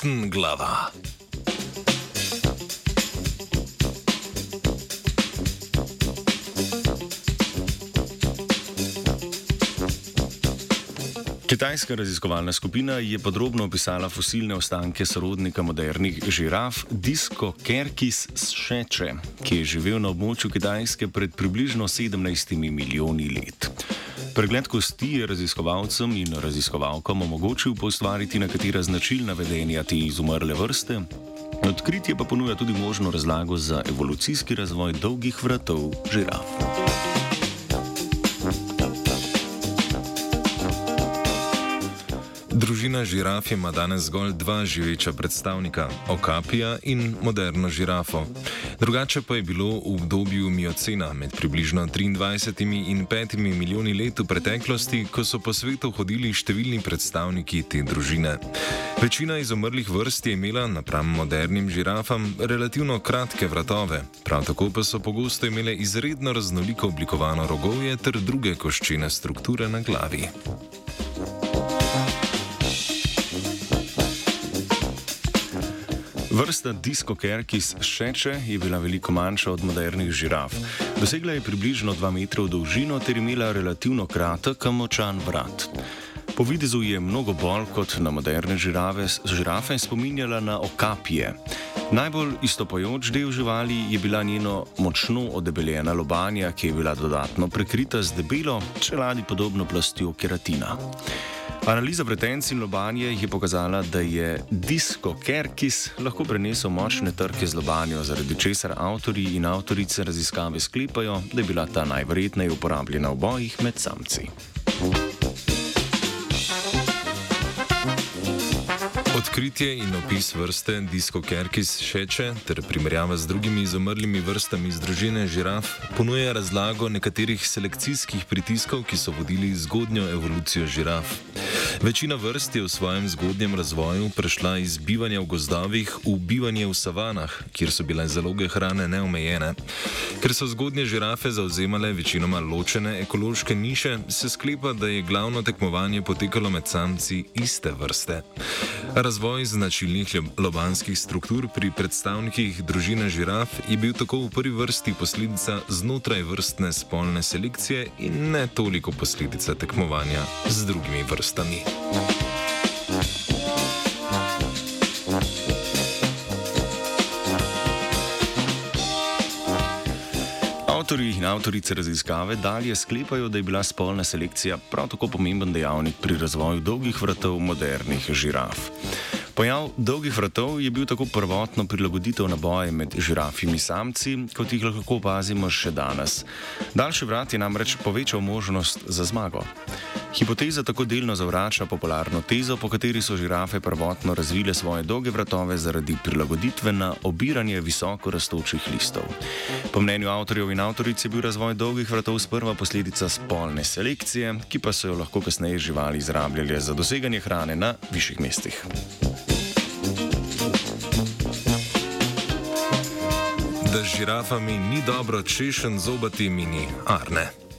Tn glava. Kitajska raziskovalna skupina je podrobno opisala fosilne ostanke sorodnika modernih žiraf Disco Kerkis Šeče, ki je živel na območju Kitajske pred približno 17 milijoni let. Pregled kosti je raziskovalcem in raziskovalkam omogočil postvariti nekatera značilna vedenja te izumrle vrste. Odkritje pa ponuja tudi možno razlago za evolucijski razvoj dolgih vratov žiraf. Družina žiraf ima danes zgolj dva živeča predstavnika: okapija in moderno žirafo. Drugače pa je bilo v obdobju miocena med približno 23 in 5 milijoni let v preteklosti, ko so po svetu hodili številni predstavniki te družine. Večina izumrlih vrst je imela napram modernim žirafam relativno kratke vratove, prav tako pa so pogosto imele izredno raznoliko oblikovano rogovje ter druge koščene strukture na glavi. Vrsta diskokerkis šeče je bila veliko manjša od modernih žiraf. Dosegla je približno 2 metrov dolžino ter imela relativno kratek, a močan vrat. Po videzu je mnogo bolj kot na moderne žirave, žirafe spominjala na okapije. Najbolj istopajoč del živali je bila njeno močno odebeljena lobanja, ki je bila dodatno prekrita z debelo, čeladi podobno plastjo keratina. Analiza vretenc in lobanje je pokazala, da je disko Kerkis lahko prenesel močne trke z lobanjo, zaradi česar avtori in avtorice raziskave sklepajo, da je bila ta najverjetneje uporabljena v bojih med samci. Odkritje in opis vrste Discokerkis šeče ter primerjava z drugimi izumrlimi vrstami iz družine žiraf ponuja razlago nekaterih selekcijskih pritiskov, ki so vodili zgodnjo evolucijo žiraf. Večina vrst je v svojem zgodnjem razvoju prešla iz bivanja v gozdovih v bivanje v savanah, kjer so bile zaloge hrane neomejene. Ker so zgodnje žirafe zauzemale večinoma ločene ekološke niše, se sklepa, da je glavno tekmovanje potekalo med samci iste vrste. Razvoj značilnih lobanskih struktur pri predstavnikih družine žiraf je bil tako v prvi vrsti posledica znotraj vrstne spolne selekcije in ne toliko posledica tekmovanja z drugimi vrstami. Avtori in avtorice raziskave dalje sklepajo, da je bila spolna selekcija prav tako pomemben dejavnik pri razvoju dolgih vratov modernih žiraf. Pojav dolgih vratov je bil tako prvotno prilagoditev na boje med žirafimi samci, kot jih lahko opazimo še danes. Daljši vrat je namreč povečal možnost za zmago. Hipoteza tako delno zavrača popularno tezo, po kateri so žirafe prvotno razvile svoje dolge vratove zaradi prilagoditve na obiranje visoko rastočih listov. Po mnenju avtorjev in avtoric je bil razvoj dolgih vratov sprva posledica spolne selekcije, ki pa so jo lahko kasneje živali izrabljali za doseganje hrane na višjih mestih. Da z žirafami ni dobro češen zobati mini, arne.